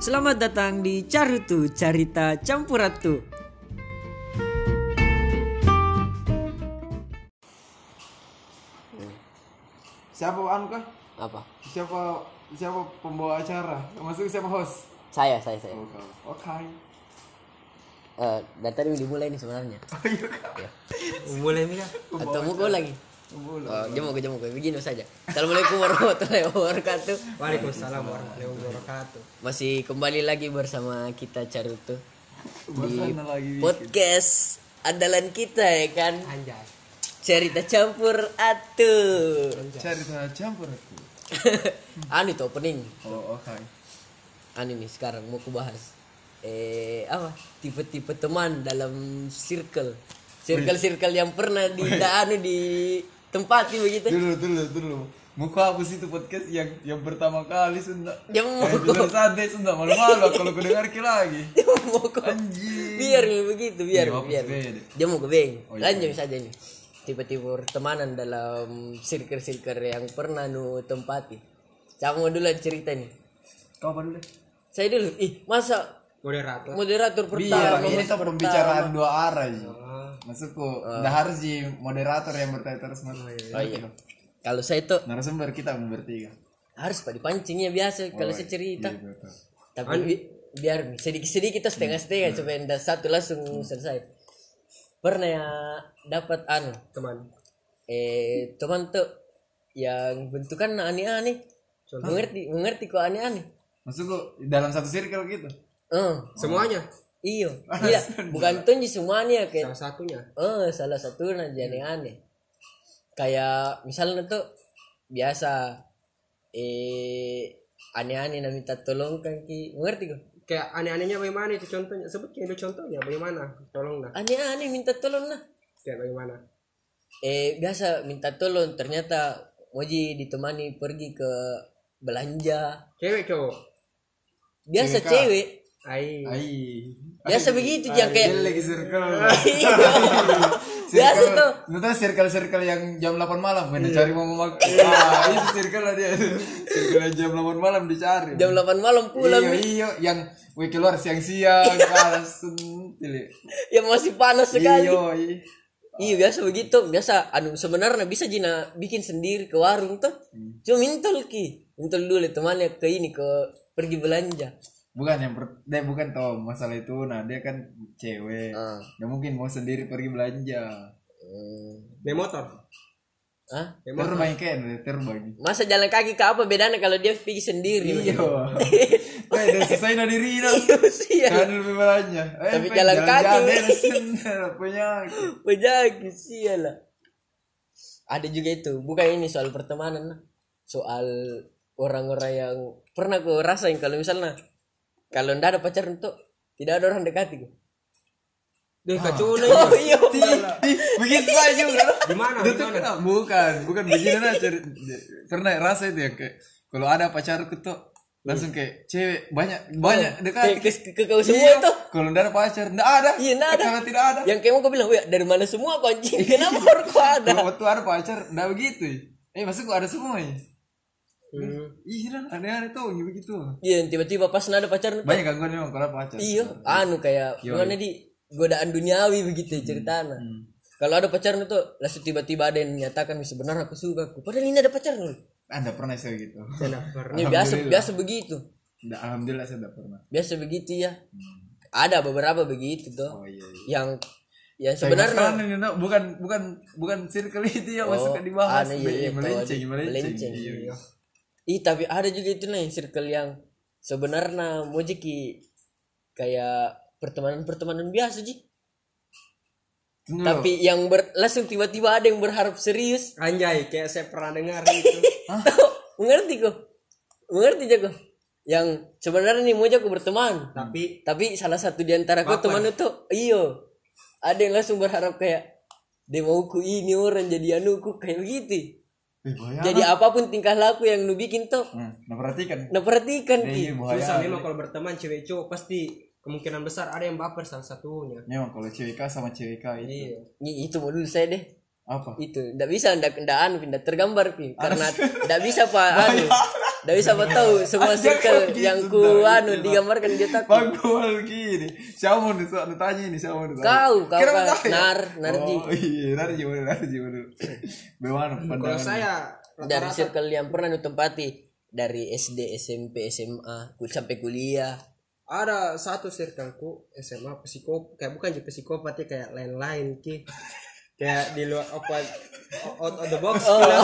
Selamat datang di Carutu Carita Campuratu. Siapa anu kah? Apa? Siapa siapa pembawa acara? Maksudnya siapa host? Saya, saya, saya. Oh, kau. Oke. Eh, dari tadi udah dimulai nih sebenarnya. Mulai Mika. Atau mau lagi? Oh, jemu ke jemu ke begini saja. Assalamualaikum warahmatullahi wabarakatuh. Waalaikumsalam warahmatullahi wabarakatuh. Masih kembali lagi bersama kita Carutu di podcast andalan kita ya kan. Anjay. Cerita campur atuh. Cari sana campur aku. anu itu opening. Oh, oke. Anu nih sekarang mau ku bahas. Eh apa? Tipe-tipe teman dalam circle. Circle-circle yang pernah di anu di tempati begitu. Dulu, dulu, dulu. Muka apa sih itu podcast yang yang pertama kali Sunda? Yang mau Episode santai Sunda malu-malu aku kalau ku dengar lagi. mau kok Anjing. biar begitu biar apa biar dia mau ke beng Oh, iya. lanjut saja nih tipe-tipe pertemanan dalam circle-circle yang pernah nu tempati kamu dulu cerita nih Kau apa dulu? saya dulu ih masa Moderator. moderator pertama ini pembicaraan dua arah ji. Maksudku, udah harus ji moderator yang bertanya terus mas. oh iya kalau saya tuh Narasumber kita bertiga. harus pak dipancingnya biasa kalau saya cerita Iya, betul. tapi bi- biar sedikit-sedikit atau setengah-setengah supaya ndak satu langsung selesai pernah ya dapat anu Teman. eh teman tuh yang bentukan aneh-aneh mengerti mengerti kok aneh-aneh Maksudku dalam satu circle gitu. eh Semuanya. Iyo iya bukan tunji semuanya kayak Salah satunya. eh salah satu aja aneh-aneh kayak misalnya tuh biasa eh aneh-aneh nah minta tolong kan ki mengerti kok Kayak aneh-anehnya bagaimana itu contohnya? Sebut kayak itu contohnya bagaimana? Tolong dah. aneh-aneh minta tolong nah Kayak bagaimana? eh biasa minta tolong ternyata Moji ditemani pergi ke belanja Cewek cowok. biasa cewek Ai. Ai. biasa begitu yang kayak lagi circle. Iya. biasa Circle. tuh tahu circle-circle yang jam 8 malam bener cari mau makan. Ah, itu circle lah dia. Circle yang jam 8 malam dicari. jam 8 malam pulang Iya, iya, yang wih keluar siang-siang panas. Pilih. yang masih panas sekali Iya, iya. iya biasa begitu biasa anu sebenarnya bisa Jina bikin sendiri ke warung tuh cuma mintol ki mintol dulu temannya ke ini ke pergi belanja Bukan yang per, dia bukan tau masalah itu nah dia kan cewek. Dia mungkin mau sendiri pergi belanja. hmm. Naik motor. Hah? Terbang kan, terbang. masa jalan kaki ke apa bedanya kalau dia pergi sendiri Iya. Eh, udah selesai dah. Iya sih ya. Kan lebih banyak. Eh, Tapi pengen jalan kaki. jalan-jalan, punya. Penyakit sih lah. Ada juga itu, bukan ini soal pertemanan lah. Soal orang-orang yang pernah gue rasain kalau misalnya kalau ndak ada pacar untuk tidak ada orang dekati gue. Deh kacau Oh iya. Begitu aja juga. Di mana? Itu bukan, bukan begini nah cari- pernah rasa itu ya kayak kalau ada pacarku tuh langsung kayak cewek banyak banyak dekat. Ke, ke, ke, kau semua itu. Kalau enggak ada pacar, enggak ada. Iya, nggak ada. Kalau tidak ada. Yang kayak mau gue bilang, "Wih, dari mana semua kau anjing? Kenapa kau ada?" Kalau waktu ada pacar, enggak begitu. Eh, maksudku ada semua ya. Hmm. Iya, aneh-aneh tuh begitu. Iya, tiba-tiba pas nada pacar Banyak gangguan memang kalau pacar. Iya, anu kayak gimana di godaan duniawi begitu ya ceritanya. Kalau ada pacar tuh langsung tiba-tiba ada yang menyatakan sebenarnya aku suka aku. Padahal ini ada pacar loh. Anda pernah saya gitu. Saya pernah. Ini biasa biasa begitu. Nggak, alhamdulillah saya enggak pernah. Biasa begitu ya. Ada beberapa begitu tuh. Oh iya. iya. Yang yang Sebenarnya ini no, bukan bukan bukan circle itu ya masuk ke dibahas. anu, iya, iya, melenceng, melenceng. melenceng. Iya, iya. Ih, tapi ada juga itu nih circle yang sebenarnya mau jadi kayak pertemanan-pertemanan biasa sih. Tunggu. Tapi yang ber, langsung tiba-tiba ada yang berharap serius. Anjay, kayak saya pernah dengar itu. mengerti kok mengerti jago yang sebenarnya nih mau jago berteman Tapi tapi salah satu di antara kau teman itu iyo ada yang langsung berharap kayak dia mau ku ini orang jadi anuku kayak begitu bahaya. jadi apa pun tingkah laku yang lu bikin tuh Hmm, nah perhatikan. nah perhatikan Eh, ki iya, bahaya. susah memang kalau berteman cewek cowok pasti kemungkinan besar ada yang baper salah satunya. Memang kalau cewek K sama cewek K itu. Iya. Ini- itu mau dulu saya deh Apa? itu ndak bisa ndak ndak anu ndak tergambar pi karena ndak bisa pak anu Bisa mau tahu semua circle gitu, yang ku ntar. anu digambarkan di otak. Bangkual gini. Siapa mau nih soal tanya ini siapa mau? Kau, kau kan nar, narji. Oh iya, narji boleh, narji boleh. Bagaimana kalau pandangan? saya Dari circle yang pernah nu tempati dari SD, SMP, SMA, ku- sampai kuliah. ada satu circleku SMA psikop kayak bukan jadi psikopat ya kayak lain-lain ki kayak di luar apa out of the box gila.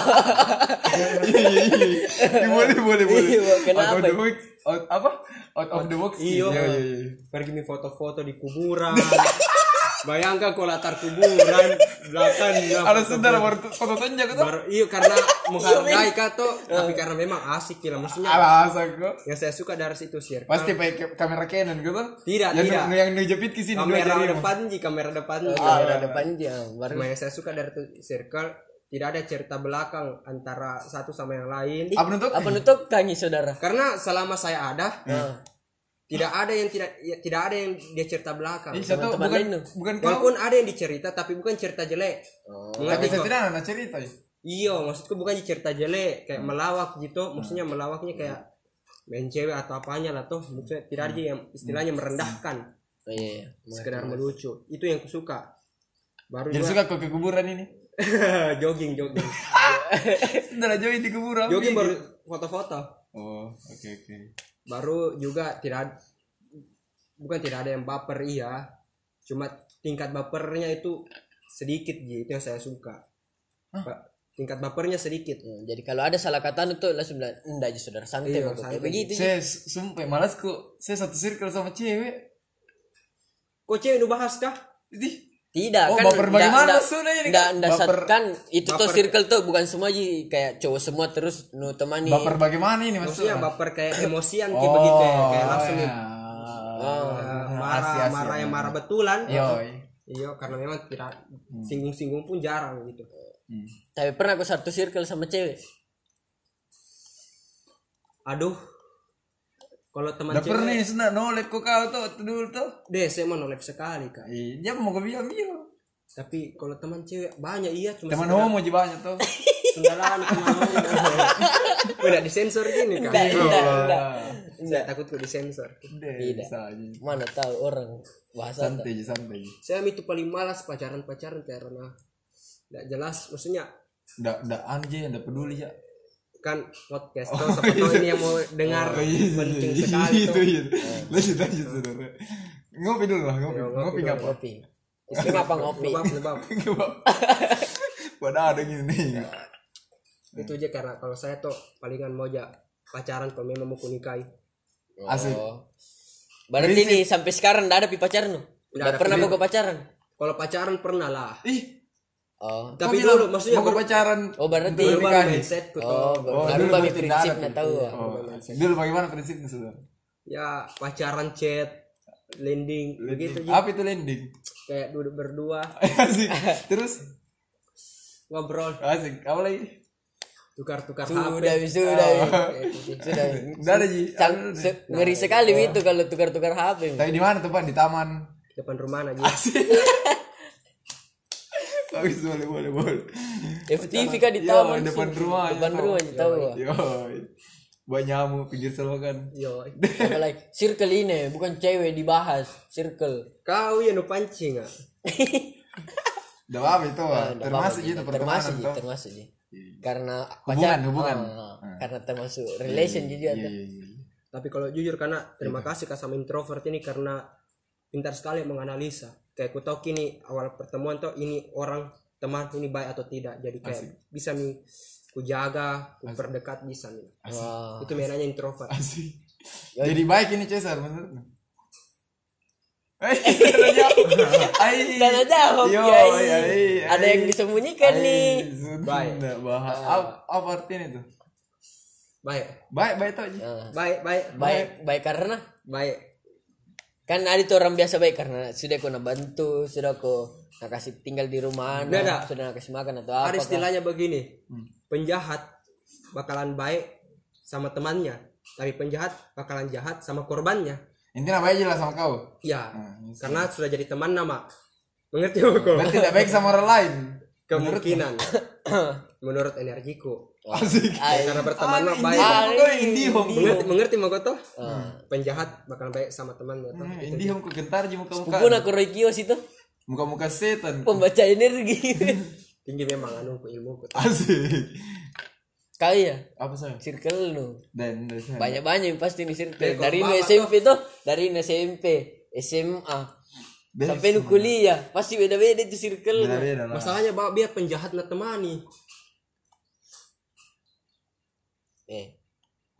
Iya, boleh, boleh, boleh. Iya, kenapa? Out of the box, out, apa? Out of the box. Iya. Iya, iya, iya. pergi nih foto-foto di kuburan bayangkan kalau latar kuburan belakangnya Ada sebentar baru foto tunjuk tuh. baru iya karena menghargai kak tuh tapi karena memang asik gila maksudnya Alasan kok. yang saya suka dari situ circle Pasti pakai kamera Canon gitu. Tidak, yang, tidak. Yang ngejepit ke sini kamera depan ji kamera depan ji. Kamera depan jam baru Cuma yang saya suka dari itu circle tidak ada cerita belakang antara satu sama yang lain Apa nutup? apa nutup kanyi saudara? karena selama saya ada Nah, tidak ada yang tidak ya, tidak ada yang dia cerita belakang. Ih, satu Teman-teman bukan lain bukan kau. walaupun ada yang dicerita tapi bukan cerita jelek. Oh. Tapi tidak ada cerita ya. iya maksudku bukan cerita jelek kayak melawak gitu. Maksudnya melawaknya kayak main cewek atau apanya lah tuh maksudnya tidak ada yang istilahnya merendahkan. Oh iya, iya. sekedar melucu. Itu yang kusuka baru Jadi juga suka ke kuburan ini. jogging jogging. Sudah jauh di kuburan. jogging baru foto-foto. Oh, oke oke. Baru juga tidak bukan tidak ada yang baper iya cuma tingkat bapernya itu sedikit gitu itu yang saya suka Pak, tingkat bapernya sedikit Hmm, Jadi kalau ada salah kata itu langsung bilang enggak aja saudara santai Iya, Bang." santai. Kayak begitu. Saya sumpah malas kok. Saya satu circle sama cewek. kok cewek lu bahas kah Ih, Tidak Oh, kan baper bagaimana ndak sat- Baper- kan itu tuh baper- circle tuh bukan semua ji kayak cowok semua terus nu temani. baper bagaimana ini maksudnya maksudnya? baper kayak emosian kayak begitu ya kayak langsung ya. Oh, eh, Asli, marah asli, marah yang asli. marah betulan Yoi. iya karena memang tidak singgung-singgung pun jarang gitu Hmm. Tapi pernah aku satu circle sama cewek. aduh kalau teman pernah cewek nih sudah nolek kok kau tuh dulu tuh. deh saya mau nolep sekali kak Dia mau bilang bilang. tapi kalau teman cewek banyak iya cuma Teman homo aja banyak tuh. Sundaran teman homo. Udah disensor gini. Enggak, enggak, enggak. Saya takut kok disensor. Tidak. Mana tahu orang bahasa Santai santai. Saya itu paling malas pacaran-pacaran karena tidak jelas maksudnya Nggak, nggak anjing, nggak peduli ya. Kan podcast tuh siapa tahu ini yang mau dengar Oh, iya, penting iya, sekali Itu, tuh. iya. Lanjut, lanjut, saudara. Ngopi dulu lah, ngopi. Yo, ngopi Ngopi ngapa? kopi. Istilah apa ngopi? Lebab, lebab. Pada ada gini nih. Itu aja karena kalau saya tuh palingan mau aja pacaran kalau memang mau kunikahi. Asik. Oh. Berarti nih sampai sekarang enggak ada pi pacaran. Nggak Enggak ada pernah boga pacaran. Kalau pacaran pernah lah. Ih, Oh. Tapi kau bilang dulu maksudnya mau pacaran. Oh berarti nikahi. mindsetku tuh. Oh, Oh, baru dulu bagi berarti prinsip nggak ada nggak tahu. tuh. Oh, dulu bagaimana prinsipnya saudara? Ya pacaran chat, landing, begitu aja. Apa itu landing? Kayak duduk berdua Asik. Terus ngobrol, asik. Apa lagi? tukar-tukar HP. Sudah, sudah. Kayak gitu. Sudah. Udah ada Ji. Ngeri sekali itu kalau tukar-tukar HP. Tapi di mana tuh Pak? Di taman. Depan rumah aja. Bagus boleh boleh boleh. FTV kan di Yo, taman depan rumah. Depan rumah aja tahu. Yo. Banyak nyamuk pinggir selokan. Yo. Apalagi circle ini bukan cewek dibahas, circle. Kau ya nu pancing ah. Udah apa itu? Pak? Nah, Termasuk itu termasuk pertemanan Ji, tuh. termasuk Ji. Karena Hubungan, pacar- hubungan. Ah, karena termasuk relation juga Iya tuh. iya iya. Tapi kalau jujur karena terima kasih kak sama introvert ini karena pintar sekali menganalisa. Kayak ku tahu kini awal pertemuan tuh ini orang teman ini baik atau tidak. Jadi kayak bisa nih ku jaga, ku perdekat bisa nih. Wah. Itu mainannya introvert. Asik. Jadi baik ini Cesar menurutmu? Yo, ai, Ada yang disembunyikan nih. Baik. Bahas. Apa, apa artinya itu? Baik, Baik, baik aja. Nah, baik, baik, baik, baik karena baik. Kan ada tuh orang biasa baik karena sudah kau nak bantu, sudah kau nak kasih tinggal di rumah, Nggak ada. sudah nak kasih makan atau apa. Ada istilahnya begini, Hmm. penjahat bakalan baik sama temannya, tapi penjahat bakalan jahat sama korbannya. Intinya baik aja lah sama kau. Ya, Hmm, karena sudah jadi teman nama. Mengerti kok? Berarti tidak baik sama orang lain. Kemungkinan. menurut energiku Asik. Ay, karena berteman mah baik Indihome mengerti mengerti mau kau toh Ah. penjahat bakal baik sama temannya toh Hmm, Indihome ku gentar aja muka-muka. Pupun aku Roy Kios itu Muka-muka setan. pembaca energi. tinggi memang anu ku ilmu ku Asik. Kau ya, Apa saya? circle nu. Dan. Banyak-banyak yang pasti nih circle. Dari SMP tuh, dari SMP, SMA, sampai nu kuliah, pasti beda-beda itu circle. nu. Beda-beda lah. masalahnya bawa biar penjahat na temani Eh,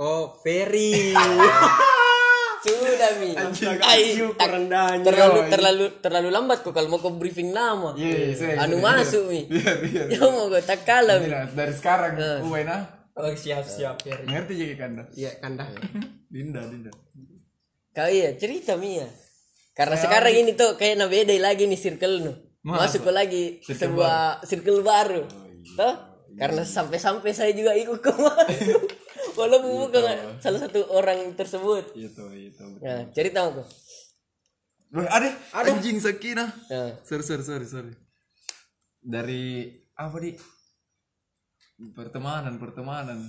oh Ferry sudah mi. Ay, tak- rendahnya terlalu terlalu terlalu lambat kok kalau mau kau briefing nama. Iya, iya, saya- Anu iya, masuk mi. Ya mau kau tak kalah dari sekarang. Uwe nah. oh siap siap Ferry Ngerti jadi kanda. iya kanda Dinda, Dinda. Kau iya cerita mi ya. Karena sekarang ini tuh kayak beda lagi nih circle nu. Masuk lagi sebuah circle baru. Toh? Karena sampai-sampai saya juga ikut ke masuk. Walaupun bukan salah satu orang tersebut. Itu, itu. Nah, cerita aku. Loh, ada, anjing Sakina. Nah, Sorry, sorry, sorry, sorry. Dari apa di? Pertemanan, pertemanan.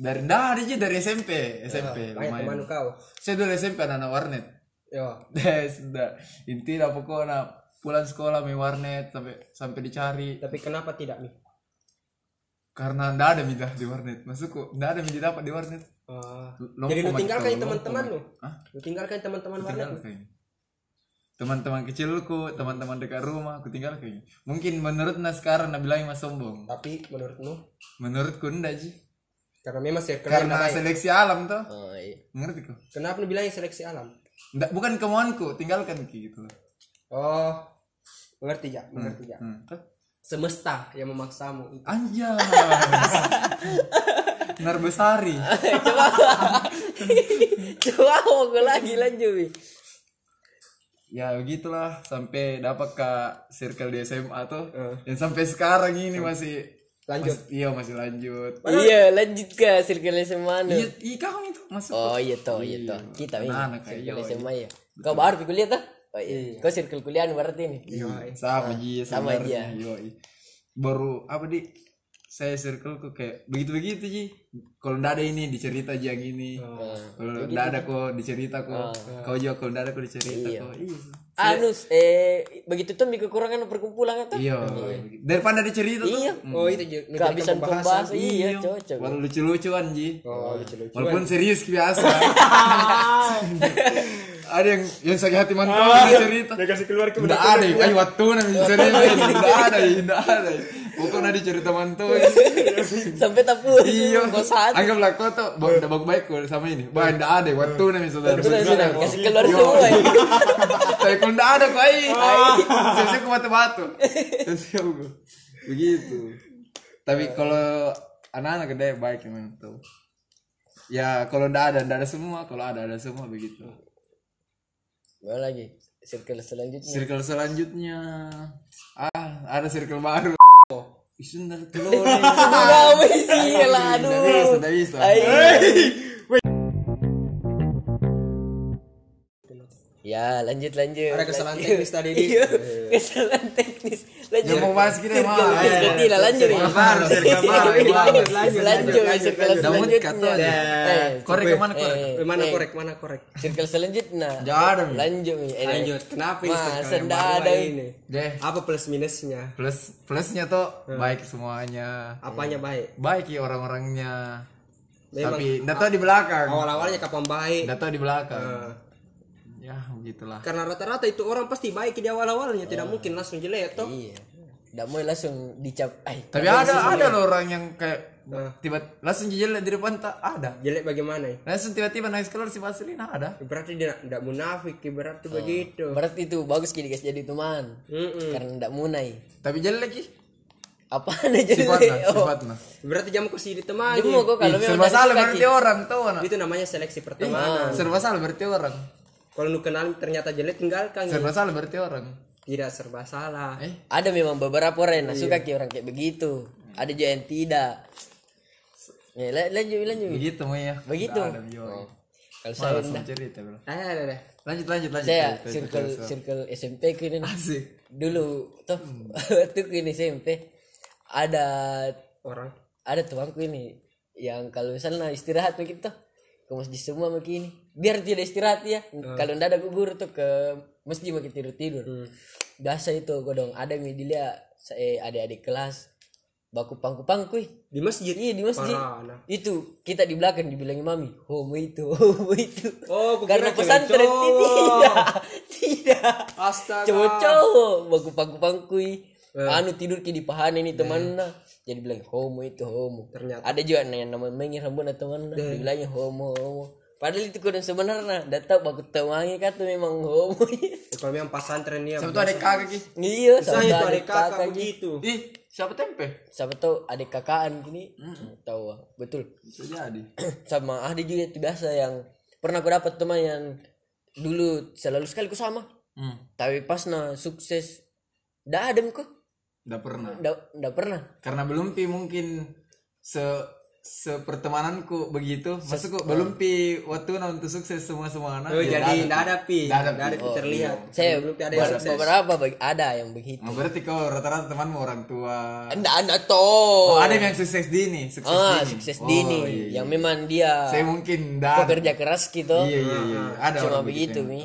Dari dah ada aja dari SMP, SMP teman lumayan. kau Saya dulu SMP anak-anak warnet. yo Des, dah. Intinya pokoknya pulang sekolah main warnet sampai sampai dicari. Tapi kenapa tidak mi? Karena ndak ada midah di warnet. Maksudku ndak ada midah dapat di warnet. Ah, Lompo jadi lu tinggalkan teman-teman lu? Lu tinggalkan teman-teman warnet teman-teman kecilku teman-teman dekat rumah aku tinggal kayaknya. Mungkin menurut nah sekarang nah bilang mas sombong. Tapi menurutmu? Menurutku enggak sih karena memang circle karena seleksi alam tuh oh, iya. ngerti kok? Kenapa lu bilang seleksi alam? Enggak bukan kemauanku tinggalkan gitu. Oh mengerti ya mengerti ya hmm. Semesta yang memaksamu anjay. Narbesari coba. Coba aku lagi lanjut ya begitulah. Sampai dapat ke circle di SMA tuh. Dan sampai sekarang ini masih Lanjut. mas- iya masih lanjut. Iya, lanjut ke circle SMA nu. iya iya kamu itu masuk Oh iya toh, iya toh. Kita ini circle. SMA ya. Kau baru pergi kuliah tuh? Oh iya. Kau circle kuliah berarti nih. sama ji sama yoi. baru apa di saya circle kok kayak begitu begitu ji. Kalau ndak ada ini dicerita aja yang ini kalau ndak ada kok dicerita kok. Kau juga kalau ndak ada kok dicerita kok. Iya. Anu eh begitu tuh kekurangan perkumpulan atau? iya. Daripada dicerita tuh. Iya. oh itu ju- menjadikan Kehabisan pembahasan. iya, cocok. Walau lucu-lucuan ji. Oh lucu-lucu walaupun serius biasa ada yang yang sakit hati mantu cerita. Dia kasih keluar ke Nggak ada, ayo waktu nanti cerita Nggak ada, nggak ada. Pokoknya di cerita mantu Sampai tak puas. Iya. Kau saat. Anggaplah kau tuh Udah baik-baik kau sama ini. Bah, nggak ada, waktu nanti saudara kasih keluar semua. ya. Tapi kalau nggak ada kau ai Saya ke batu-batu. Saya Begitu. Tapi kalau anak-anak gede baik memang tuh Ya kalau nggak ada, nggak ada semua. Kalau ada, ada semua begitu Mana lagi? Circle selanjutnya. Circle selanjutnya Ah, ada circle baru Isun dari telur Sudah wis iya lah aduh. bisa, nggak bisa Ya lanjut lanjut. ada kesalahan Lanjut. teknis tadi di Iya, kesalahan teknis. Lanjut. Ya mau bahas kita mah Circle tidak lanjut. Lanjut, lanjut, lanjut, lanjut, circle selanjutnya. Eh, Korek ke mana korek? eh, mana eh, korek mana korek? Circle selanjutnya. Jangan. Lanjut. Eh, lanjut. Kenapa ndak baru? ada ini. Deh. Apa plus minusnya? Plus Plusnya tuh Baik semuanya. Apanya baik? Baik ya orang-orangnya. Memang Tapi nggak tahu di belakang. Awal-awalnya kapan baik? Nggak tahu di belakang. Eh, Ya begitulah karena rata-rata itu orang pasti baik di awal-awalnya tidak mungkin langsung jelek toh Iya. Nggak mau langsung dicap. Ay, Tapi ada ada loh orang yang kayak Nah. tiba langsung jelek di depan tak ada. jelek bagaimana ya Langsung tiba-tiba naik keluar si Vaselina ada. berarti dia tidak munafik berarti begitu Berarti itu bagus kini guys jadi teman. Mm-mm. Karena nggak munai. Tapi jelek lagi. Apa aja Sifatnya, Oh. sifatnya. berarti jam kasih ditemani Cuma kok kalau memang serba salah berarti orang tuh anak. itu namanya seleksi pertemanan Serba salah berarti orang. Kalau lu kenal ternyata jelek tinggalkan Serba salah berarti orang. tidak serba salah Eh, Ada memang beberapa orang yang Iya. suka kayak orang kayak begitu. Ada juga yang tidak. Ya, la- lanjut lanjut. begitu mau ya. Begitu. Oh. Kalau saya mau cerita bro. eh ada ada Lanjut lanjut lanjut. saya circle circle SMP kini Asik. dulu tuh Hmm. waktu kini SMP ada orang ada temanku ini yang kalau misalnya istirahat begitu ke masjid semua begini biar tidak istirahat ya. Kalau ndak ada gugur tuh ke masjid makin tidur tidur. Biasa itu godong ada mi dilihat saya adik-adik kelas baku pangku pangku di masjid? Iya di masjid. Parah, nah. itu kita di belakang dibilangin mami homo itu homo itu. Oh, karena pesantren. cowok. tidak tidak. Astaga. Cowok-cowok baku pangku pangkui Eh. anu tidur ki di pahan ini temanna jadi bilang homo itu homo. Ternyata. ada juga yang nama mengi rambutnya temanna dibilangnya homo homo padahal itu kodong sebenarnya. Dah tahu baku temangi kata memang homo. Ya, kalau memang pesantren ya siapa tuh ada kakak ki iya saya sama itu adik ada kakak kakak gitu begitu. Ih siapa tempe siapa tahu adik kakaan gini? Tahu ah. betul. Bisa jadi. Sama ada juga itu biasa yang pernah aku dapat teman yang dulu selalu sekali ku sama. Hmm. tapi pas na sukses dah adem kok. Udah pernah. Ndak pernah. Karena belum pi mungkin se sepertemananku begitu. Maksudku belum pi waktu untuk sukses semua semua anak oh, Ya, jadi nggak ada pi. Nggak ada ada pi. pi terlihat. saya belum ada yang sukses. beberapa bagi- ada yang begitu. Oh, berarti kau rata-rata temanmu orang tua. Ndak ada toh. Oh ada yang sukses dini sukses ah dini sukses Oh, dini iya, iya. yang memang dia saya mungkin dah pekerja keras gitu. Iya iya iya. Ada cuma orang begitu mi.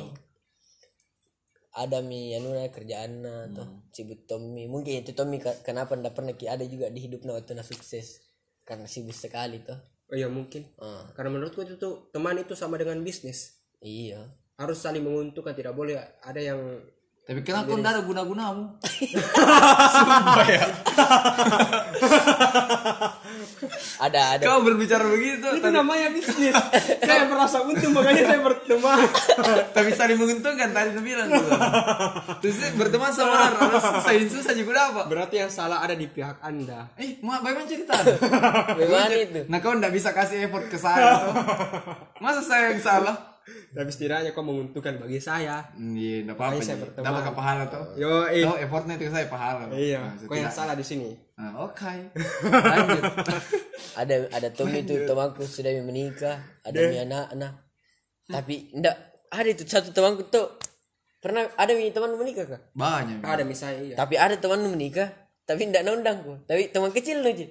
ada mi anu na kerjaan na toh Hmm. sibuk Tommy. Mungkin itu Tommy kenapa ndak pernah ada juga di hidupnya waktu na sukses karena sibuk sekali toh oh iya mungkin. Ah. Karena menurutku itu tuh teman itu sama dengan bisnis. Iya. Harus saling menguntungkan tidak boleh ada yang tapi kenapa kau nggak ada guna-gunamu. Ada ada. Kau berbicara begitu. Itu namanya bisnis. Saya merasa untung makanya saya berteman. Tapi saling menguntungkan tadi tu bilang. Terus berteman sama orang harus susah susah juga dapat berarti yang salah ada di pihak anda. Eh mau bagaimana cerita bagaimana itu? nah kau nggak bisa kasih effort ke saya tuh. Masa saya yang salah tapi setidaknya kau menguntungkan bagi saya. Iya nggak apa-apa saya Ji. berteman. dapat ke pahala tuh yo eh Tahu effortnya itu saya pahala iya Nah, kau yang salah di sini. Nah, oke. Lanjut. Ada ada Tommy itu temanku sudah menikah ada mi anak-anak tapi ndak ada itu satu temanku tuh pernah ada mi teman menikah kah? Banyak. Ada misalnya iya. Tapi ada teman menikah tapi ndak nondang kok tapi teman kecil loh Ji.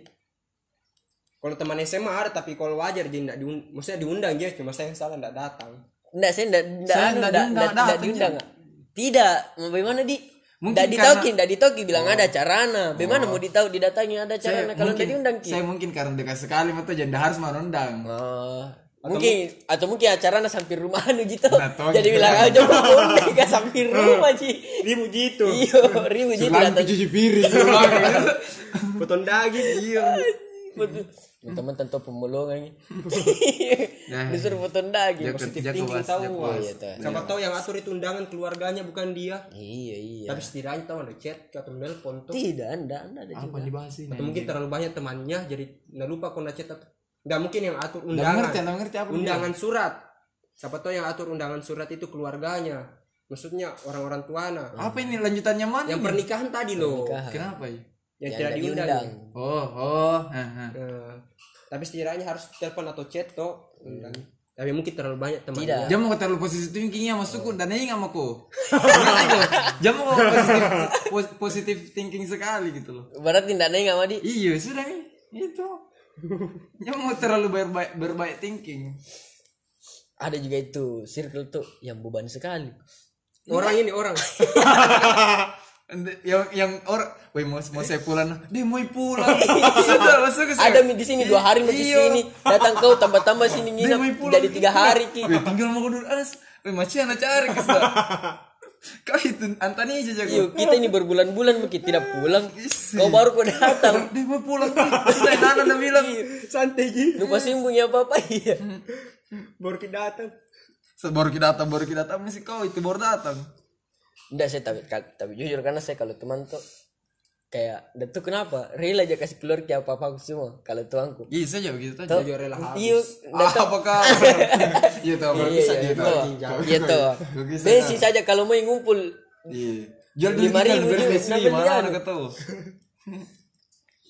Kalau teman SMA ada tapi kalau wajar jadi nggak diundang. Maksudnya diundang dia cuma saya yang salah nggak datang. Ndak saya ndak ndak Saya anu, diundang, tidak. Mau bagaimana di? Mungkin ndak ditoki ndak ditoki. Bilang ada carana. Bagaimana mau ditahu didatangi ada carana? Kalau mungkin, diundang ki. saya mungkin karena dekat sekali mah tuh jadi harus mau undang Oh, mungkin atau mungkin acaranya sampir rumah anu gitu. Jadi gitu. bilang aja mau gak sampir rumah Ci. ribu gitu. Iyo, ribu gitu Lagi datang. cuci piring. Potong daging iya Teman tentu pemulungan. Nah. Disuruh potong daging. Jago- positif thinking was, tahu. Iya, siapa tahu yang atur itu undangan keluarganya bukan dia Iya, iya. tapi setidaknya tahu ada chat atau nelpon tuh Tidak, anda, anda ada apa juga. dibahas ini mungkin terlalu banyak temannya jadi nggak lupa kau chat atau nggak mungkin yang atur undangan ngerti ngerti apa undangan surat siapa tahu yang atur undangan surat itu keluarganya maksudnya orang-orang tuana apa ini lanjutannya mana yang pernikahan tadi loh Pernikahan. kenapa ya yang Yang tidak nggak diundang diundang. oh oh hah, hah. Nah, tapi setidaknya harus telepon atau chat toh undang. tapi mungkin terlalu banyak temannya Tidak. Jangan mau terlalu positif thinkingnya masukku dan ini sama aku. Jangan mau positif pos- positif thinking sekali gitu loh. Berarti tidak nanya sama di. Iya sudah nih itu. Jangan mau terlalu berbaik berbaik thinking. Ada juga itu circle tuh yang beban sekali. orang ini orang yang yang orang, woi mau mau saya pulang, dia mau pulang. Sudah masuk ke Ada di sini dua hari di Iya. sini. Datang kau tambah-tambah sini Dia nginap mau pulang. jadi tiga hari ki. Woi, tinggal mau dulu alas. Woi macam mana cari ke sana. Kau itu antani aja jago. Yuk, kita ini berbulan-bulan mungkin tidak pulang. Kau baru kau datang. Dia mau pulang. Sudah Nana udah bilang. santai ji Lupa sembunyi apa-apa iya. baru kita datang Baru kita datang, baru kita datang masih kau itu baru datang. Enggak saya tapi, tapi jujur karena saya kalau teman tuh kayak dan tuh kenapa rela aja kasih keluar ke apa apa semua kalau tuangku Iya saja begitu tadi. tuh Jujur rela habis. iya Ah, apakah? Iya tuh, iya bisa iya gitu. iya iya tuh bisa besi saja kalau mau ngumpul Iya. Jual dulu Lima ribu juga, besi mana ada ketemu.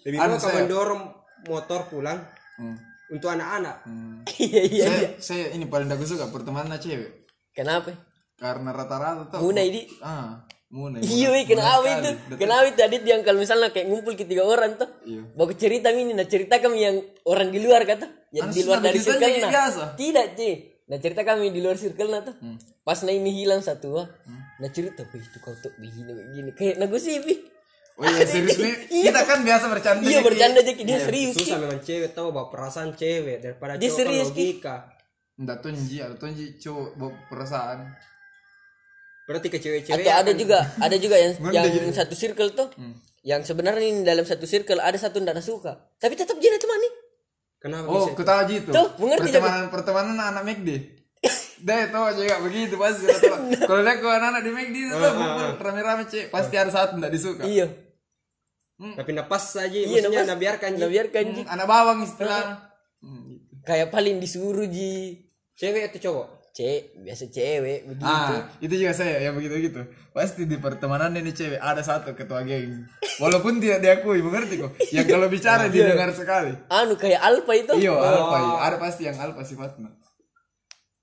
lebih mau kau saya- mendorong motor pulang Hmm. untuk anak-anak iya iya Saya, saya ini paling aku suka pertemanan cewek. kenapa Karena rata-rata tuh. Muna ini Ah. Muna. Iya, kenapa itu? Kenapa itu Adit yang kalau misalnya kayak ngumpul ke tiga orang tuh, Iya. bawa cerita ini, nah cerita kami yang orang di luar kata, yang Harus di luar dari circle nah. biasa. Tidak, Ci. Nah cerita kami di luar circle nah tuh. Hmm. Pas nah ini hilang satu, ah. nah cerita, wih itu kau tuh begini begini, kayak nagu sih, wih. Oh iya serius nih. Kita kan biasa bercanda. Iya bercanda aja dia serius. Ci. susah memang cewek tahu bawa perasaan cewek daripada Dia cowok kan serius, logika Nggak tonji, ada tonji cowok bawa perasaan. Berarti ke cewek-cewek Atau ada juga, ada juga yang yang gitu. satu circle tuh, yang sebenarnya ini dalam satu circle ada satu yang tidak suka, tapi tetap jadi teman nih. kenapa Oh, tahu aja itu. Tuh, mengerti pertemanan pertemanan anak McD. Deh, tuh juga begitu pasti. Kalau lihat ke anak-anak di McD itu tuh kumpul rame-rame cek, pasti ada satu nggak disuka. Iya, tapi napas saja iya, maksudnya napas. nah biarkan nah biarkan Ji. Hmm, anak bawang istilahnya. Hmm, gitu. Kayak paling disuruh ji. cewek atau cowok Cek, biasa cewek begitu. Ah, itu juga saya yang begitu gitu. Pasti di pertemanan ini cewek ada satu ketua geng. Walaupun tidak diakui, mengerti kok. Yang kalau bicara didengar sekali. Anu kayak alfa itu. Iya, alfa. iya. Ada pasti yang alfa sifatnya.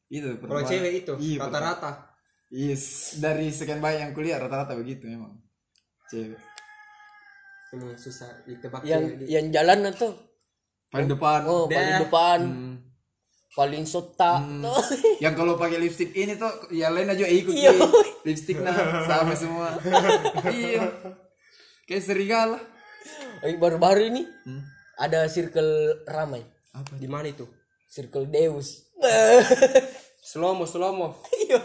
Itu kalau cewek itu Iya, rata-rata Yes, dari sekian banyak yang kuliah rata-rata begitu memang. Cewek. emang susah ditebak Yang cewek yang jalan tuh. Paling depan. Oh, paling depan. Hmm. Paling sota. tuh. Yang kalau pakai lipstick ini tuh yang lain aja ikut Iya. Lipstick nah sama semua. iya. Kayak serigala. Eh, Baru-baru ini Hmm. ada circle ramai. Apa? di mana itu Circle Deus. slomo slomo Iya.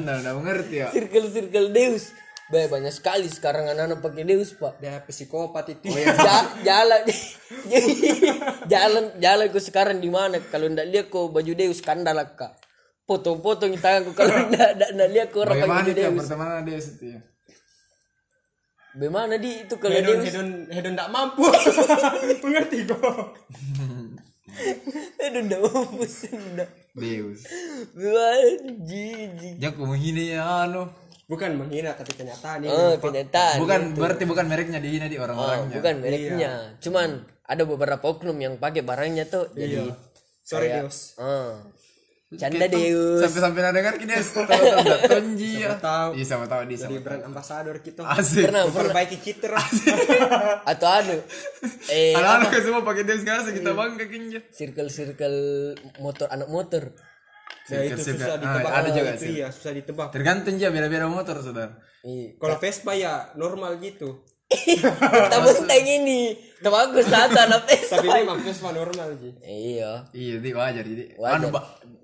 Sudah, udah mengerti ya. Circle-circle Deus. Bah, banyak sekali sekarang anak-anak pakai Deus, Pak. dia psikopat itu. Ja- jalan. Jalan jalan ku sekarang di mana? Kalau ndak lihat kok baju Deus kandalak kak. Potong-potong tanganku kalau ndak ndak ndak lihat kok orang pakai Bagaimana Deus. pertemanan dia itu ya? bagaimana di itu kalau hedon Deus? hedon hedon tidak mampu. Mengerti kok. Aduh ndak mampus ndak. Deus. Bagaimana jijik Jangan kau menghina ya anu. Bukan menghina tapi kenyataan ini oh kenyataan Bukan berarti bukan mereknya dihina di Oh, orang-orangnya. bukan mereknya cuman ada beberapa oknum yang pakai barangnya tuh jadi sorry kayak- Deus. ah canda Deus. Sampai-sampai ada dengar kita tahu tonji ya. tahu. Iya sama tahu di jadi sama. brand ambassador kita. Asik. pernah perbaiki citra atau anu eh Anak-anak kan semua pakai Deus sekarang kita bangga kinja. circle circle motor anak motor nah itu susah Ah, ditebak ada juga itu sih. iya susah ditebak Tergantung ya beda-beda motor saudara. Iya. kalau Vespa ya normal gitu Tapi tentang ini, teman aku satu anak tapi Vespa. memang Vespa normal sih Iya. Iya, di wajar jadi. Wajar. Anu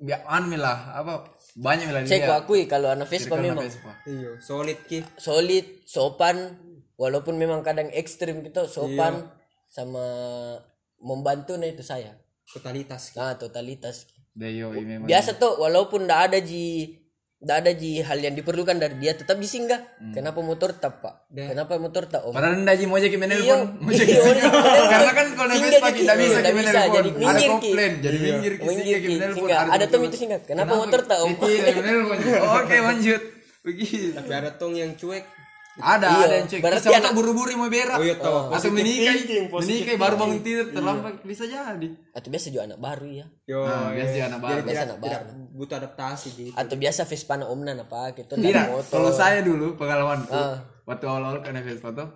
bi- anu lah apa banyak lah ku akui kalau anak Vespa memang Vespa. iya solid ki solid, sopan, walaupun memang kadang ekstrim gitu, sopan sama membantu nah itu saya. totalitas ki. Nah, totalitas. Deyo memang. Biasa tuh walaupun ndak ada ji ndak ada ji hal yang diperlukan dari dia tetap disinggah. Kenapa motor tak, Pak? Kenapa motor tak, Om? Padahal ndak ji mau jadi Iya, menelpon, mau jadi iya, iya. Karena kan kalau Vespa jadi, kita bisa bisa, menelpon. jadi Ada komplain, jadi minggir ki Minggir, singgah menelpon. Singgah. Ada tuh itu singgah. Kenapa motor tak, Om? Iya. Oke, lanjut. Begitu. tapi ada tong yang cuek Ada, Iya, ada yang cek. berarti anak- buru-buru mau berak. Oh, iya, tahu. Atau menikah, menikah baru bangun tidur terlambat bisa jadi. Atau biasa juga anak baru ya. yo Nah, biasa iya. anak baru. Jadi Biasa anak tidak baru. butuh adaptasi gitu Atau biasa Vespa na omna na pakai itu Tidak, motor. kalau saya dulu pengalamanku Ah. waktu awal-awal kena Vespa tuh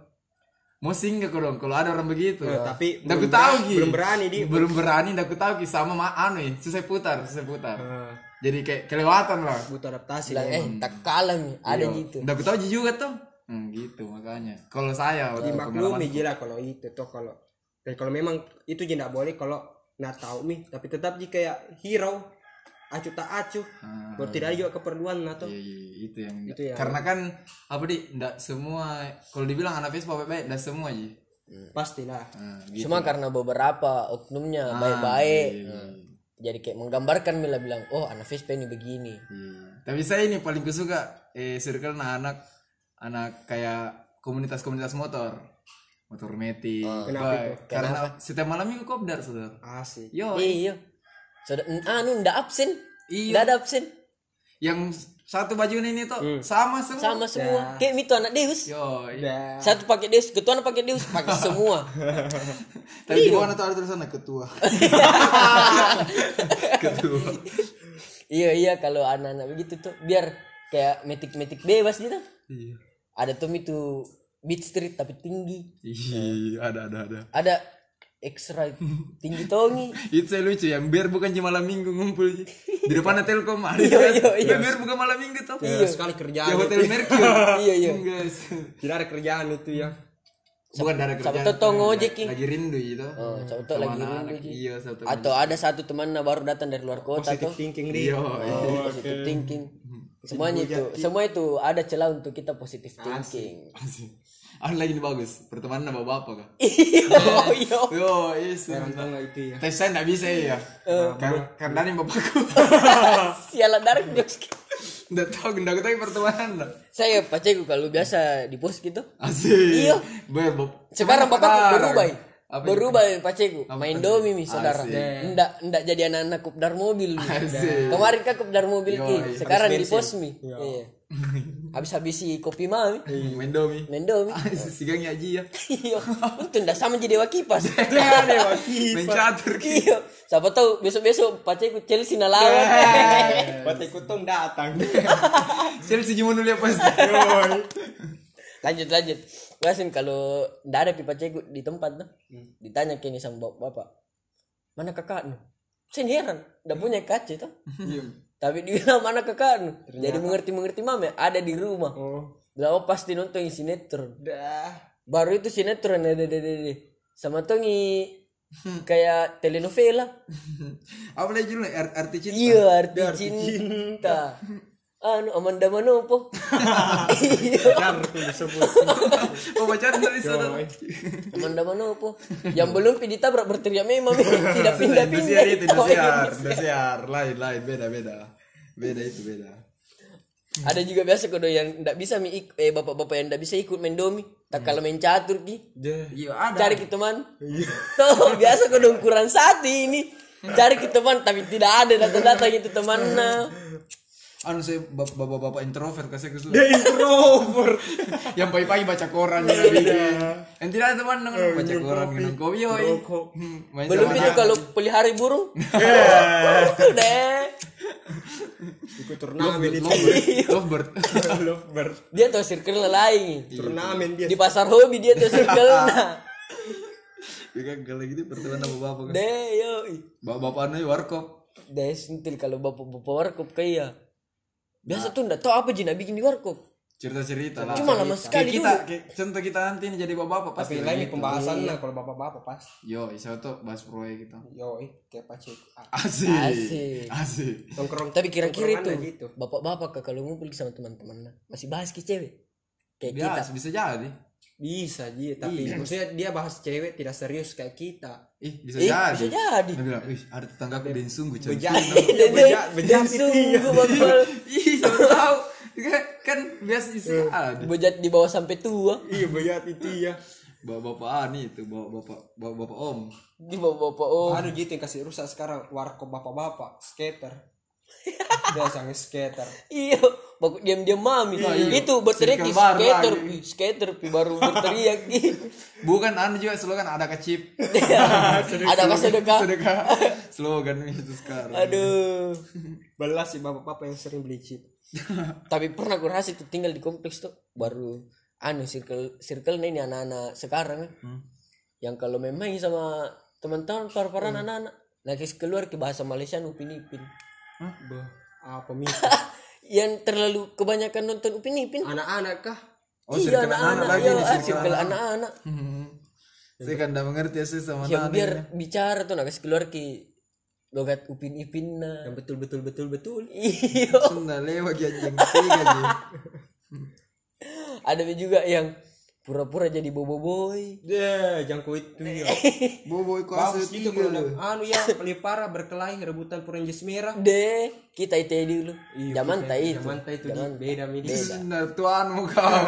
mau singgah kok dong kalau ada orang begitu. Eh, tapi Nggak belum ku tahu Ki. belum berani, Di. Belum berani, nggak ku tahu Ki sama ma anu ya, susah putar, susah putar. Ah, Jadi kayak kelewatan lah. butuh adaptasi lah. eh tak kalah nih, ada Iya. gitu. Nggak ku tahu juga tuh. Hmm, gitu makanya. Kalau saya dimaklumi gila kalau itu tuh kalau dan kalau memang itu je tidak boleh kalau nggak tahu mi tapi tetap jika kayak hero acu tak acu Ah. tidak ada juga keperluan atau Iya, iya, itu yang Itu yang- karena kan apa di nggak semua kalau dibilang anak Vespa baik-baik nggak semua aja. pastilah Nah, gitu. Cuma karena beberapa oknumnya Ah, baik-baik. iya, iya. Nah, jadi kayak menggambarkan Mila bilang, "Oh, anak Vespa ini begini." Iya. Tapi saya ini paling kusuka eh circle nah anak anak kayak komunitas-komunitas motor. Motor metik. Kenapa Baik. Karena setiap malam minggu kopdar, Saudara. asik Yo, Iya. Sudah anu ndak absen. Iya. Ndak ada absen. yang satu baju ini tuh sama semua. Sama semua. Kayak itu anak Deus. Yo, iya. Udah. Satu pakai Deus, ketua pakai Deus, pakai semua. Tapi di bawah tuh ada tulisannya ketua. ketua. iya iya kalau anak-anak begitu tuh biar kayak metik-metik bebas gitu. Iya. Ada tuh itu beat street tapi tinggi Ih, ada ada ada. ada extra tinggi tongi Itu saya lucu ya, biar bukan cuma malam minggu ngumpul di depan Telkom ada Iya, kan? iya, iya. Biar bukan malam minggu tuh. Iya, sekali kerjaan Ya hotel. Mercure. iya iya Guys. tidak ada kerjaan itu ya Bukan dari kerjaan. Sabtu tuh ngojek Ki. Lagi rindu itu. Oh, Sabtu lagi rindu. Iya, Sabtu. atau ada satu teman baru datang dari luar kota positive tuh thinking di Iya. oh, positive thinking semuanya itu semua itu ada celah untuk kita positive thinking Anu lagi nih bagus, pertemanan sama bapak kah? iya iya Yo, yes. Nggak itu ya Tes saya nggak bisa ya. Karena karena ini bapakku. sialan dark jokes Udah tahu gendang tahu pertemanan lah. saya paceku kalau biasa di pos gitu Asik. Iya. Sekarang bapakku berubah. Apa berubah ya paceku. Main domi mi saudara ndak ndak jadi anak-anak kupdar mobil. Asik. kemarin kan kupdar mobil ki sekarang di pos mi. Iya. Habis habisi kopi mami Main domi. main domi. Sigang ya Ji ya. iya. Itu ndak sama jadi dewa kipas. Main catur. Ki. iya. Siapa tahu besok besok paceku Chelsea na lawan. Bate kutong datang. Cuma dulu ya pasti. Lanjut lanjut. Gasin kalau ndak ada pipa cegu di tempat tuh ditanya kini sama bap- bapak mana kakakmu saya heran ndak punya kaca tuh tapi dia bilang mana kakakmu jadi mengerti mengerti mama ada di rumah. Oh. Bilang, oh pasti nonton sinetron. Dah. Baru itu sinetron ada sama tongi kayak telenovela. Apa lagi art- arti cinta? iya arti cinta anu Amanda Manopo iya. Jar tuh disebut. Oh pacaran dari sana. Amanda Manopo yang belum pi ditabrak berteriak memang tidak pindah Indosiar pindah itu Indosiar, Indosiar, lain lain beda beda. Beda itu beda. ada juga biasa kodo yang tidak bisa mi ik- eh bapak-bapak yang tidak bisa ikut main domi. Tak kalah main catur ki. Dah Iya ada. cari ke teman. Tuh biasa kodo ukuran satu ini. Cari ke teman tapi tidak ada datang-datang itu temannya Anu saya bap- bapak-bapak introvert kasih ke sudah. dia introvert. Yang pagi-pagi baca koran ya. Yang tidak ada teman dengan baca koran minum kopi yoi. Hmm, Main belum itu kalau pelihara burung? Udah ikut turnamen itu Lovebird. lovebird. Dia tuh circle lain. Turnamen dia. Di pasar hobi dia tuh circle. Nah. Ya kan kalau gitu pertemuan sama bapak kan. deh yo Bapak anu warkop. deh sentil kalau bapak-bapak warkop kayak biasa tuh ndak tahu apa jina bikin di warkop Cerita-cerita lah. cuma lama sekali Kayak kita, kayak contoh kita nanti ini jadi bapak-bapak pasti. tapi lain pembahasan lah kalau bapak-bapak pas Yo, saya tuh bahas proyek kita. yo eh kayak pacik ah, Asik. Asik. Asik. nongkrong tapi kira-kira itu gitu bapak-bapak kalau ngumpul sama teman-teman nah, masih bahas ke cewek kayak kita Biasa bisa jadi. bisa ji tapi maksudnya dia bahas cewek tidak serius kayak kita Ih, bisa eh, jadi. bisa jadi Dia bilang, "Wih, ada tetanggaku dan sungguh cantik." bejat Dede, bejat bejat itu ya sungguh bakal Ih, tahu. Kan, kan biasa bisa ada. bejat di bawah sampai tua iya bejat itu ya Bapak-bapak ani itu, bapak-bapak bapak-bapak om. di bawah bapak oh Aduh gitu yang kasih rusak sekarang warkop bapak-bapak skater dia sangat skater. Iya baku diam-diam mami. Itu berteriak Circle ki baru skater lagi. pi skater pi baru berteriak ki Bukan anu juga slogan ada kecip. ada kas sedekah. Sedekah. Slogan itu sekarang. aduh. Belas sih bapak-bapak yang sering beli chip tapi pernah aku rasa itu tinggal di kompleks tuh baru anu circle circle ini anak-anak sekarang. Kan. yang kalau memang sama teman-teman par-paran anak-anak nah kes keluar ke bahasa Malaysia upin apa mi? Yang terlalu kebanyakan nonton upin ipin? Anak-anak kah? Oh, iya anak-anak. Anak-anak. Lagi iya, nih, anak. anak-anak. Saya kan enggak mengerti ya sih sama yang biar bicara tuh nah kes keluar ke logat upin ipin nah yang betul betul betul betul. Iya. Sunda lewat anjing. Tiga aja. ada juga yang pura-pura jadi bobo boy. Deh jangkau itu ya. Bobo iku asli bagus gitu kalau anu ya paling parah berkelahi rebutan purenjes merah. Deh kita itu dulu. Iya, zaman tak itu. zaman tak itu di beda mi di Sunda tuanmu kau.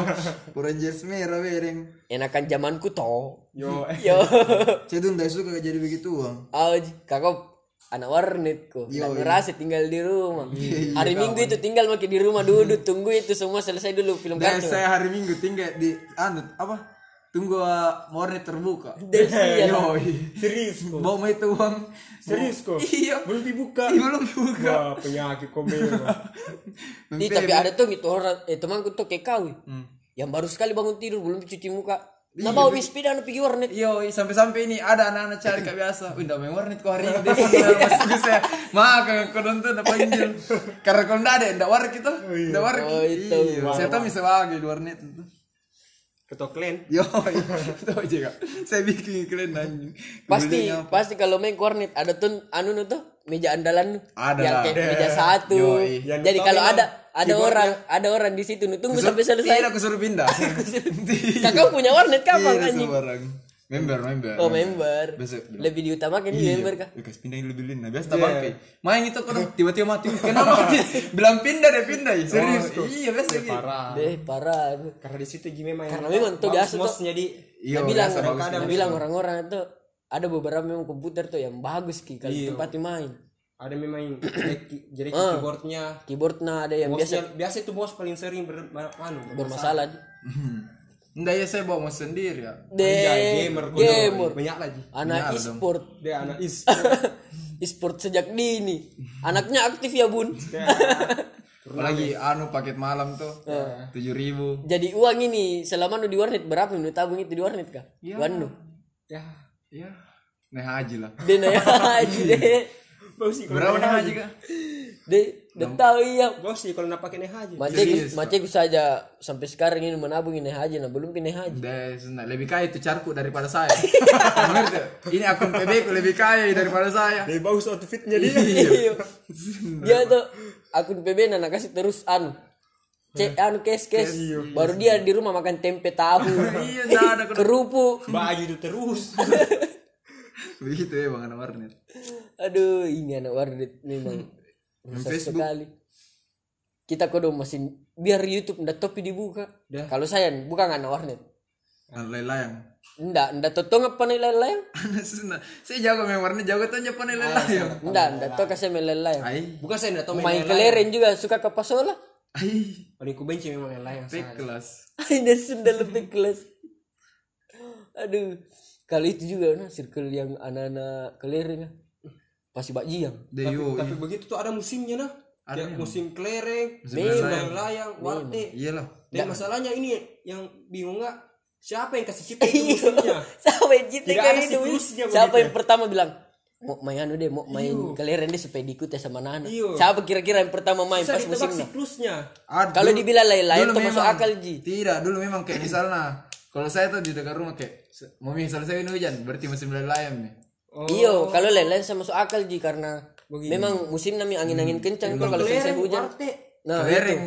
Merah bereng. enakan zamanku toh. Yo. Yo. Saya tuh enggak suka jadi begitu bang. Aj, kakak anak warnet kok nggak ngerasa tinggal di rumah hari minggu itu tinggal makin di rumah duduk tunggu itu semua selesai dulu film Dan kartun saya hari Minggu tinggal di anu apa? Tunggu uh, mornet terbuka. Desi ya Yoi. serius kok Bawa itu uang. serius kok Iya. belum dibuka Ih, belum buka. wah penyakit kok memang tapi ada tuh gitu orang eh temanku tuh kayak kau Hmm. yang baru sekali bangun tidur belum cuci muka nah mi sepeda anu pergi warnet Yo, sampai-sampai ini ada anak-anak cari kayak biasa. Wih, ndak main warnet kok hari ini. Mas bisa. Maka kau nonton ndak panggil. Karena kalau ndak ada, ndak warnet itu. Ndak warnet. Oh, itu. Iya, saya tahu bisa bagi di warnet itu. ketua klan Yo, tahu juga. Saya bikin kalian anjing. pasti apa? pasti kalau main warnet ada tuh anu nu tuh meja andalan. Ada yang kayak Ada. meja satu Yoi. Yang jadi kalau ada ada orang ada orang di situ tunggu sampai selesai Tidak, aku suruh pindah. kakak punya warnet kapan anjing sembarang. Member, member. oh member Besok lebih diutamakan di Iya, member kah kasih pindahin lebih lin. Nah, biasa tak bangkai. Main itu kan tiba-tiba mati. Kenapa mati? Bilang pindah deh pindah. Serius kok. Iya, biasa gitu. parah deh parah karena di situ Ji memang Karena memang tuh biasa tuh. jadi Iya, bilang orang bilang orang-orang itu ada beberapa memang komputer tuh yang bagus ki kalau Iya. tempat main ada memang jadi Ah. keyboardnya. Keyboardnya ada yang biasa biasa itu bos paling sering ber, ber- anu, bermasalah. Enggak ya saya bawa mas sendiri ya. deh Anjay, gamer gamer. banyak lagi. Anak e-sport. Dia anak is e-sport sejak dini. Anaknya aktif ya bun. Apalagi anu paket malam tuh. Tujuh ribu. jadi uang ini selama nu di warnet berapa nu tabung itu di warnet kah? Wanu ya Ya. Nah haji lah. deh naya haji. Deh bos sih kalau Berapa naik nah haji? Kak? deh udah tahu iya. Bos sih kalau nak pakai naik haji. Maceku, maceku saja sampai sekarang ini menabung ini haji nah belum pindah haji. Deh, sebenarnya lebih kaya itu carku daripada saya. Ini akun PB ku lebih kaya daripada saya. lebih bagus outfitnya dia. Iya. dia tuh akun PB nana kasih terus anu cek anu kes kes baru dia di rumah makan tempe tahu. Iya, enggak kerupuk baju itu terus. Begitu ya bang anak warnet. aduh ini anak warnet memang rusak Facebook. sekali. Kita kodo masih biar YouTube ndak topi dibuka. Kalau saya buka anak warnet. Anak layang. ndak ndak totong apa nih layang Saya jago main warnet, jago tuh nyepa nih layang. ndak ndak to kasih main layang bukan saya nggak tahu main main keleren juga suka ke pasola paling ku benci memang yang lain fake kelas. Ini sudah lebih kelas. Aduh, kalau itu juga nah circle yang anak-anak kelereng ah. pasti bajiang. Deyo, tapi begitu tuh ada musimnya nah ada musim kelereng musim Memang. layang warte iyalah. dan masalahnya ini yang bingung nggak siapa yang kasih cipta itu musimnya Siapa yang kayak ada itu? Siapa yang pertama bilang mau main anu deh, mau main kelereng deh supaya diikuti sama anak. Iya. Siapa kira-kira yang pertama main bisa pas musimnya? siklusnya Ada- Kalau dibilang lain-lain tuh masuk akal, Ji. Tidak, dulu memang kayak misalnya kalau saya tuh di dekat rumah kayak mau misalnya saya ini hujan, berarti musim layam nih. oh Iyo, kalau lain-lain sama masuk akal Ji karena memang musim nami angin-angin kencang tuh kalau selesai kelereng hujan. warte Nah, Kelereng.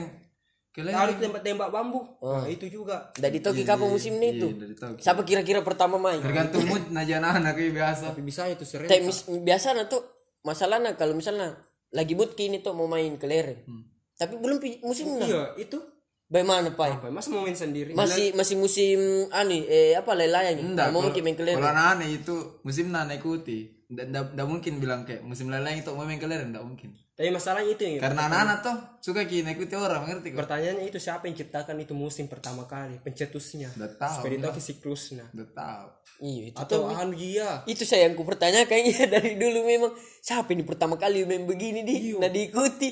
Kelereng. tarik tembak-tembak bambu nah itu juga dari ditoki kapan musimnya itu? Iya, dari tahu. Siapa kira-kira pertama main? Tergantung mood naja anak kayak biasa. tapi bisa itu sering Kayak mis- biasanya tuh masalahnya kalau misalnya lagi mood kini tuh mau main kelereng. Tapi belum pi- musimnya. iya itu Bagaimana, Pai? apa masa mau main sendiri Masih masih musim ani eh apa lelayang Enggak, mau main kelereng. Kalau anak-anak itu musim nana ikuti. Nggak mungkin bilang kayak musim lain itu mau main kelereng, nggak mungkin. tapi masalahnya itu yang Karena anak-anak tuh suka kini ikuti orang, ngerti kok? pertanyaannya itu siapa yang ciptakan itu musim pertama kali pencetusnya Udah tahu, supaya ditoki siklusnya udah tahu. Iya, itu atau anu dia. Itu saya yang kupertanyakan ya dari dulu memang siapa ini pertama kali main begini di nah diikuti.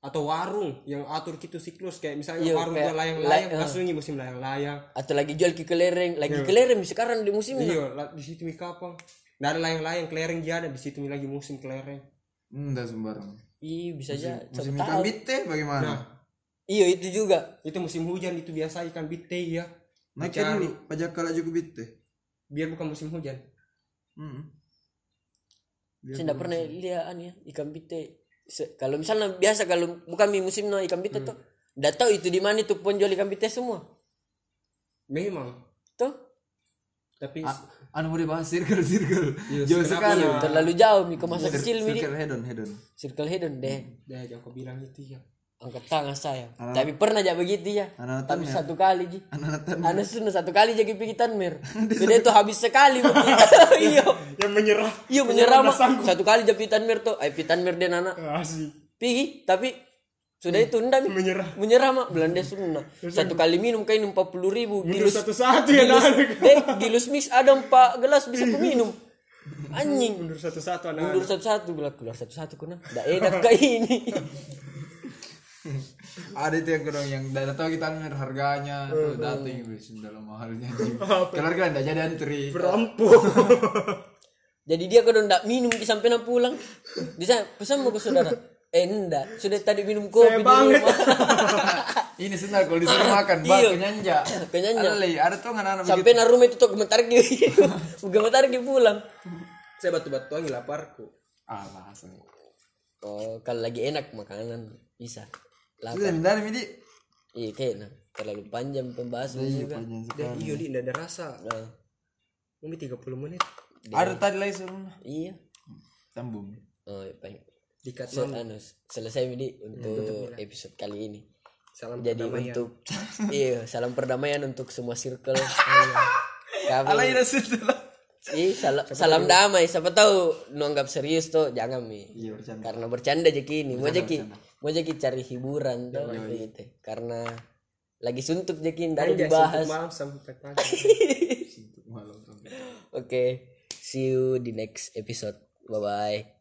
Atau warung yang atur gitu siklus kayak misalnya Iya, warung kayak layang-layang lay- kasungi musim layang-layang. Atau lagi jual ke kelereng. Lagi kelereng sekarang di musimnya. Iya di situ kapang Nggak ada layang-layang kelereng dia ada di situ mi lagi musim kelereng. Enggak sembarang. iya bisa aja Musim ikan bite bagaimana? iya itu juga. Itu musim hujan itu biasa ikan bite ya Naikkan dulu pajak kalau juga bite. biar bukan musim hujan. Hmm. saya tidak pernah lihat ya ikan bite. Kalau misalnya biasa kalau bukan di musim no ikan bite tuh tidak tahu itu di mana itu penjual ikan bite semua. Memang. Tuh. Tapi Anu mau dibahas circle circle. Iya, Jauh sekali. terlalu jauh mi ke masa kecil mi. Circle hedon hedon. circle hedon deh dah jangan kau bilang itu ya angkat tangan saya tapi pernah aja begitu ya Anak tapi satu kali ji anak Anak sudah satu kali jadi pergi tanmer. Jadi itu habis sekali. Iya. yang menyerah Iya menyerah mah. Satu kali jadi pergi tanmer tuh. Eh pergi tanmer dia anak. asli Pergi tapi sudah itu ndak menyerah Menyerah mah Belanda sunnah. Satu kali minum kain empat puluh ribu. Gilus satu-satu ya gilus, eh, gilus mix ada empat gelas bisa ku minum. Anjing. mundur satu-satu anak Mundur satu-satu bilang keluar satu-satu kuna. Ndak enak kayak ini. ada itu yang kedong yang tidak tahu kita ambil harganya tuh datang yang dalam mahalnya keluarga tidak jadi antri Berampung. Jadi dia kalau ndak minum sampai nak pulang. Dia pesan mau ke saudara. Eh enggak, sudah tadi minum kopi di banget. rumah. ini sebentar kalau disuruh makan bak Iya. kenyanja Kenyanja. ada lagi ada tuh anak-anak begitu sampai nak rumah itu tuh gemetar gitu. gemetar gitu pulang. Saya batu-batuangi laparku. ah bahasa Oh, kalau lagi enak makanan bisa. Lah, sudah minta midi iya kayaknya terlalu panjang pembahasan juga. panjang Dan iya di tidak ada rasa. Nah, Mungkin 30 menit. ada tadi lagi suruh iya. sambung Oh, iya, baik. Dikat Se- anu, selesai ini untuk episode kali ini. Salam Jadi perdamaian. untuk iya salam perdamaian untuk semua circle. Kami Alay na sudah Ih, salam, salam damai. Siapa tahu nu anggap serius tuh jangan mi. iya bercanda Karena bercanda aja kini. Mau jadi mau jadi cari hiburan tuh gitu. Karena lagi suntuk jadi dari dibahas. suntuk malam sampai pagi. malam sampai Oke, see you di next episode. Bye bye.